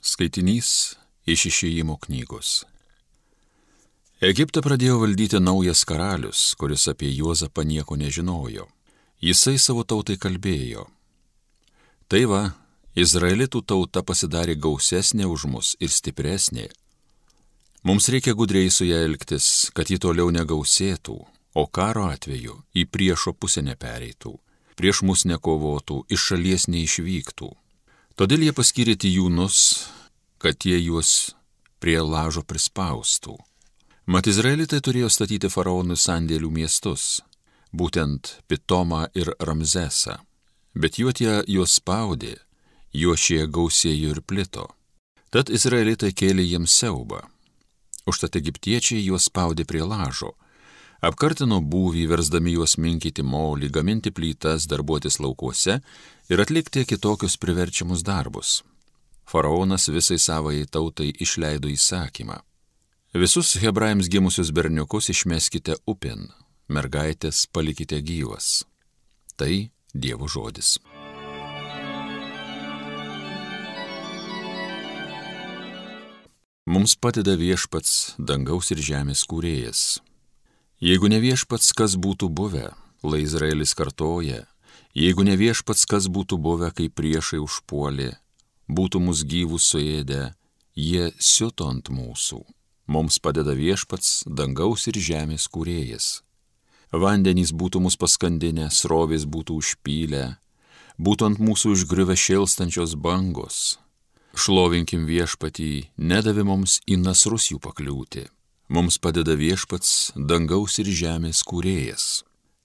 Skaitinys iš išėjimo knygos. Egiptą pradėjo valdyti naujas karalius, kuris apie Juozapą nieko nežinojo. Jisai savo tautai kalbėjo. Tai va, Izraelitų tauta pasidarė gausesnė už mus ir stipresnė. Mums reikia gudriai su ją elgtis, kad ji toliau negausėtų, o karo atveju į priešo pusę nepereitų, prieš mus nekovotų, iš šalies neišvyktų. Todėl jie paskyrė tijūnus, kad jie juos prie lažo prispaustų. Mat Izraelitai turėjo statyti faraonų sandėlių miestus, būtent Pitomą ir Ramzesą, bet juo tie juos spaudė, juo šie gausėjo ir plito. Tad Izraelitai kėlė jiems siaubą. Užtat egiptiečiai juos spaudė prie lažo, apkartino būvį, versdami juos minkyti molį, gaminti plytas, darbuotis laukuose ir atlikti kitokius priverčiamus darbus. Faraonas visai savai tautai išleido įsakymą. Visus hebrajams gimusius berniukus išmeskite upin, mergaitės palikite gyvas. Tai Dievo žodis. Mums padeda viešpats dangaus ir žemės kūrėjas Jeigu ne viešpats, kas būtų buvę, lai Izraelis kartoja, jeigu ne viešpats, kas būtų buvę, kai priešai užpuolė, būtų mus gyvus suėdę, jie siuto ant mūsų. Mums padeda viešpats, dangaus ir žemės kūrėjas. Vandenys būtų mus paskandinę, srovės būtų užpylę, būtų ant mūsų užgriuvę šilstančios bangos. Šlovinkim viešpatį, nedavė mums į nasrus jų pakliūti Mums padeda viešpats, dangaus ir žemės kūrėjas.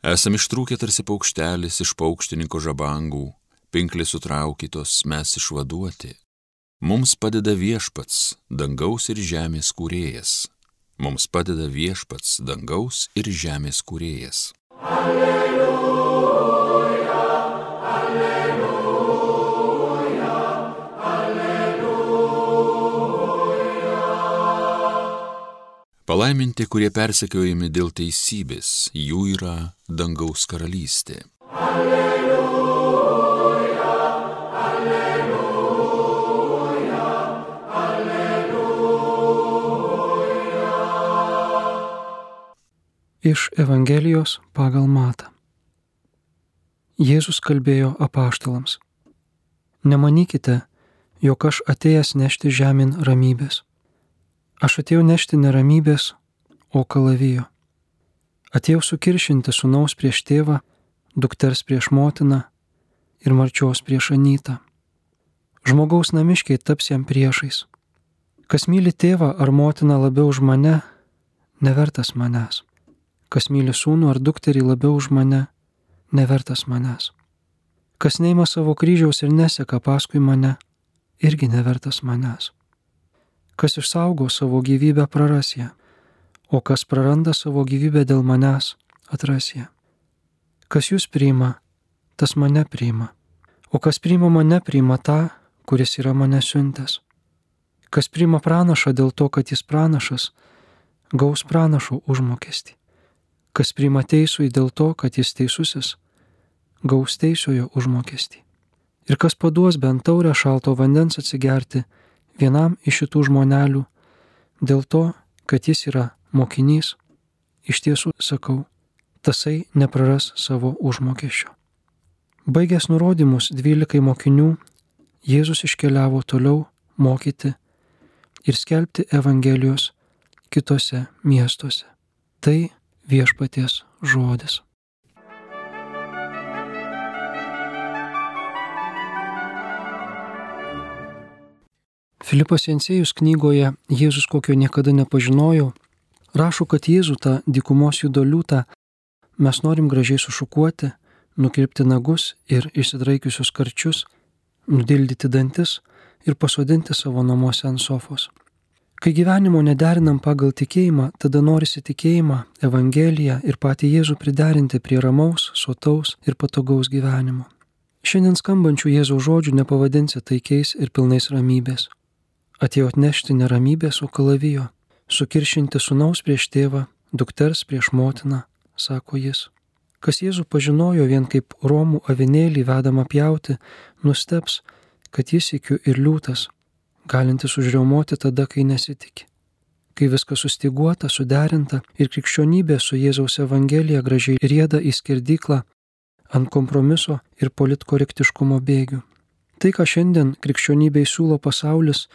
Esam ištrūkę tarsi paukštelis iš paukštininko žabangų, pinklės sutraukytos, mes išvaduoti. Mums padeda viešpats, dangaus ir žemės kūrėjas. Mums padeda viešpats, dangaus ir žemės kūrėjas. Alleluja. Palaiminti, kurie persekiojami dėl teisybės, jų yra dangaus karalystė. Alleluja, alleluja, alleluja. Iš Evangelijos pagal Matą. Jėzus kalbėjo apaštalams. Nemanykite, jog aš atėjęs nešti žemyn ramybės. Aš atėjau nešti neramybės, o kalavijo. Atėjau sukiršinti sunaus prieš tėvą, dukters prieš motiną ir marčios prieš anytą. Žmogaus namiškiai taps jam priešais. Kas myli tėvą ar motiną labiau už mane, nevertas manęs. Kas myli sūnų ar dukterį labiau už mane, nevertas manęs. Kas neima savo kryžiaus ir neseka paskui mane, irgi nevertas manęs. Kas išsaugo savo gyvybę praras ją, o kas praranda savo gyvybę dėl manęs atras ją. Kas jūs priima, tas mane priima, o kas priima mane priima tą, kuris yra mane siuntęs. Kas priima pranašą dėl to, kad jis pranašas, gaus pranašo užmokestį. Kas priima teisųjį dėl to, kad jis teisusis, gaus teisiojo užmokestį. Ir kas paduos bent taurę šalto vandens atsigerti, vienam iš šitų žmonelių dėl to, kad jis yra mokinys, iš tiesų sakau, tasai nepraras savo užmokesčio. Baigęs nurodymus dvylikai mokinių, Jėzus iškeliavo toliau mokyti ir skelbti Evangelijos kitose miestuose. Tai viešpaties žodis. Filipas Jensėjus knygoje Jėzus kokio niekada nepažinojau rašo, kad Jėzų tą dykumos judo liūtą mes norim gražiai sušukuoti, nukirpti nagus ir išsidraikiusius karčius, nudildyti dantis ir pasodinti savo namuose ant sofos. Kai gyvenimo nederinam pagal tikėjimą, tada norisi tikėjimą, Evangeliją ir patį Jėzų priderinti prie ramaus, sotaus ir patogaus gyvenimo. Šiandien skambančių Jėzaus žodžių nepavadinsi taikiais ir pilnais ramybės atėjo atnešti neramybės, o kalavijo, sukiršinti sunaus prieš tėvą, dukters prieš motiną, sako jis. Kas Jėzų pažinojo vien kaip Romų avinėlį vedama pjauti, nusteps, kad jis įkiu ir liūtas, galintis užriaumoti tada, kai nesitikė. Kai viskas sustiguota, suderinta ir krikščionybė su Jėzaus Evangelija gražiai rieda į skirdyklą ant kompromiso ir politkorektiškumo bėgių. Tai, ką šiandien krikščionybei siūlo pasaulis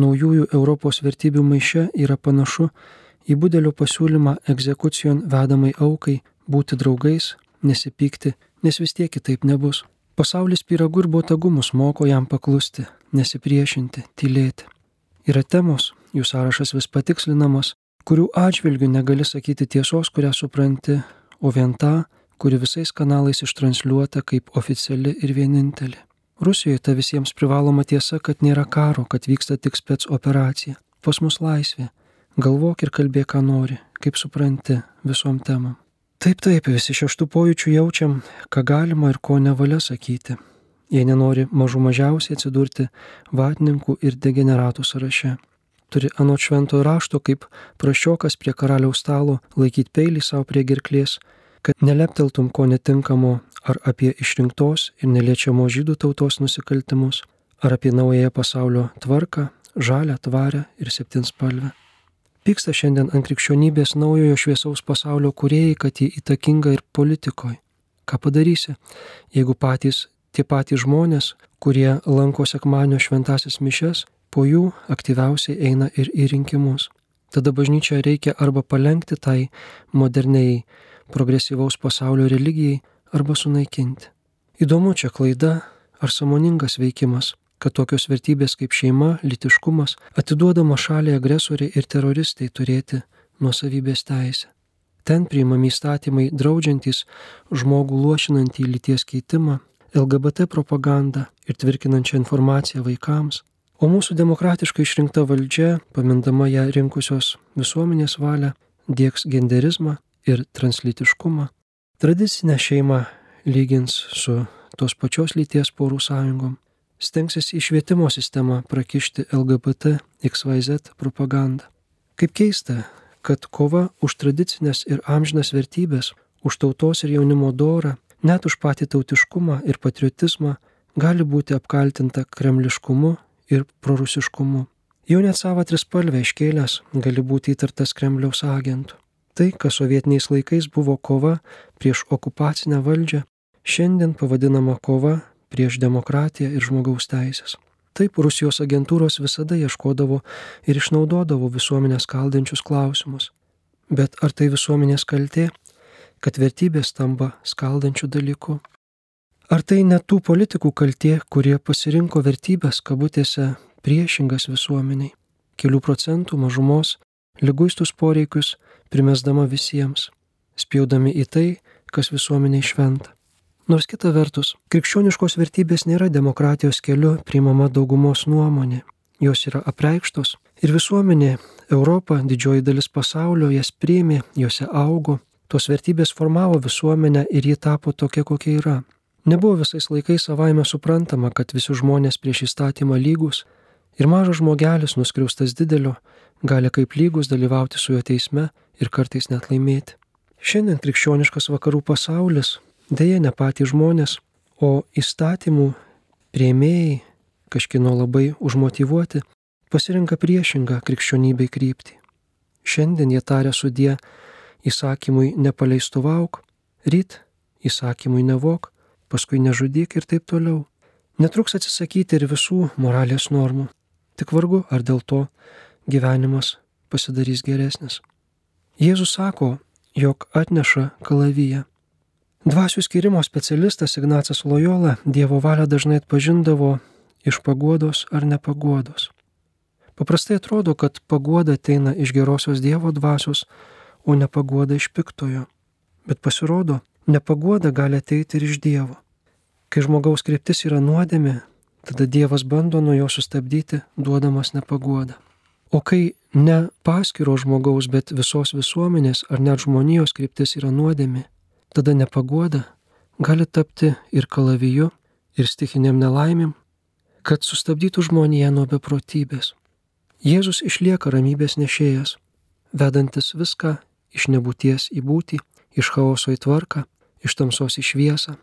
naujųjų Europos vertybių maiše, yra panašu į budelio pasiūlymą egzekucijon vedamai aukai būti draugais, nesipykti, nes vis tiek kitaip nebus. Pasaulis piragų ir botagu mus moko jam paklusti, nesipriešinti, tylėti. Yra temos, jų sąrašas vis patikslinamas, kurių atžvilgių negali sakyti tiesos, kurią supranti, o vien tą, kuri visais kanalais ištransliuota kaip oficiali ir vienintelė. Rusijoje ta visiems privaloma tiesa, kad nėra karo, kad vyksta tik spets operacija. Pas mus laisvė. Galvok ir kalbėk, ką nori, kaip supranti visom temam. Taip, taip, visi šeštų pojūčių jaučiam, ką galima ir ko nevalia sakyti. Jie nenori mažų mažiausiai atsidurti vatininkų ir degeneratų sąraše. Turi anot šventojo rašto, kaip prašiokas prie karaliaus stalo laikyti peilį savo prie gerklės, kad nelepteltum ko netinkamo ar apie išrinktos ir neliečiamo žydų tautos nusikaltimus, ar apie naująją pasaulio tvarką, žalę, tvarę ir septinspalvę. Pyksta šiandien ant krikščionybės naujojo šviesaus pasaulio kuriejai, kad jį įtakinga ir politikoje. Ką padarysi, jeigu patys tie patys žmonės, kurie lanko sekmanio šventasis mišes, po jų aktyviausiai eina ir į rinkimus. Tada bažnyčia reikia arba palengti tai moderniai progresyvaus pasaulio religijai, arba sunaikinti. Įdomu čia klaida ar samoningas veikimas kad tokios vertybės kaip šeima, litiškumas atiduodama šaliai agresoriai ir teroristai turėti nuosavybės teisę. Ten priimami įstatymai draudžiantys žmogų luošinantį lyties keitimą, LGBT propagandą ir tvirkinančią informaciją vaikams, o mūsų demokratiškai išrinkta valdžia, pamindama ją rinkusios visuomenės valią, dieks genderizmą ir translitiškumą. Tradicinę šeimą lygins su tos pačios lyties porų sąjungom, stengsis į švietimo sistemą prakišti LGBT XYZ propagandą. Kaip keista, kad kova už tradicinės ir amžinas vertybės, už tautos ir jaunimo dorą, net už patį tautiškumą ir patriotizmą gali būti apkaltinta kremliškumu ir prorusiškumu. Jau net savo trispalvę iškėlęs gali būti įtartas Kremliaus agentų. Tai, kas sovietiniais laikais buvo kova prieš okupacinę valdžią, šiandien pavadinama kova prieš demokratiją ir žmogaus teisės. Taip Rusijos agentūros visada ieškodavo ir išnaudodavo visuomenės kaldančius klausimus. Bet ar tai visuomenės kaltė, kad vertybės tampa skaldančių dalykų? Ar tai ne tų politikų kaltė, kurie pasirinko vertybės kabutėse priešingas visuomeniai, kelių procentų mažumos, lyguistus poreikius primesdama visiems, spjaudami į tai, kas visuomeniai šventa? Nors kita vertus, krikščioniškos vertybės nėra demokratijos keliu priimama daugumos nuomonė. Jos yra apreikštos ir visuomenė, Europa, didžioji dalis pasaulio jas priėmė, juose augo, tos vertybės formavo visuomenę ir ji tapo tokia, kokia yra. Nebuvo visais laikais savaime suprantama, kad visi žmonės prieš įstatymą lygus ir mažas žmogelis nuskriaustas didelio gali kaip lygus dalyvauti su jo teisme ir kartais net laimėti. Šiandien krikščioniškas vakarų pasaulis Deja, ne patys žmonės, o įstatymų prieimėjai, kažkino labai užmotivuoti, pasirinka priešingą krikščionybei kryptį. Šiandien jie taria sudie įsakymui nepaleistuvauk, ryt įsakymui nevok, paskui nežudyk ir taip toliau. Netruks atsisakyti ir visų moralės normų. Tik vargu, ar dėl to gyvenimas pasidarys geresnis. Jėzus sako, jog atneša kalaviją. Dvasių skirimo specialistas Ignacas Lojola Dievo valią dažnai atpažindavo iš paguodos ar nepaguodos. Paprastai atrodo, kad paguoda ateina iš gerosios Dievo dvasios, o nepaguoda iš piktojo. Bet pasirodo, nepaguoda gali ateiti ir iš Dievo. Kai žmogaus kryptis yra nuodėmė, tada Dievas bando nuo jo sustabdyti, duodamas nepaguodą. O kai ne paskiro žmogaus, bet visos visuomenės ar net žmonijos kryptis yra nuodėmė, tada nepagoda gali tapti ir kalaviju, ir stichiniam nelaimėm, kad sustabdytų žmoniją nuo beprotybės. Jėzus išlieka ramybės nešėjas, vedantis viską iš nebūties į būtį, iš chaoso į tvarką, iš tamsos į šviesą.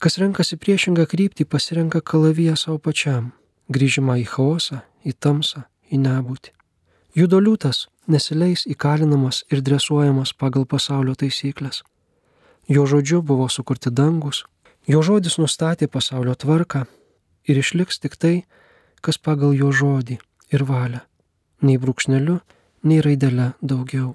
Kas renkasi priešingą kryptį, pasirenka kalaviją savo pačiam, grįžimą į chaosą, į tamsą, į nebūtį. Judo liūtas nesileis įkalinamas ir dresuojamas pagal pasaulio taisyklės. Jo žodžiu buvo sukurti dangus, jo žodis nustatė pasaulio tvarką ir išliks tik tai, kas pagal jo žodį ir valią, nei brūkšneliu, nei raidelę daugiau.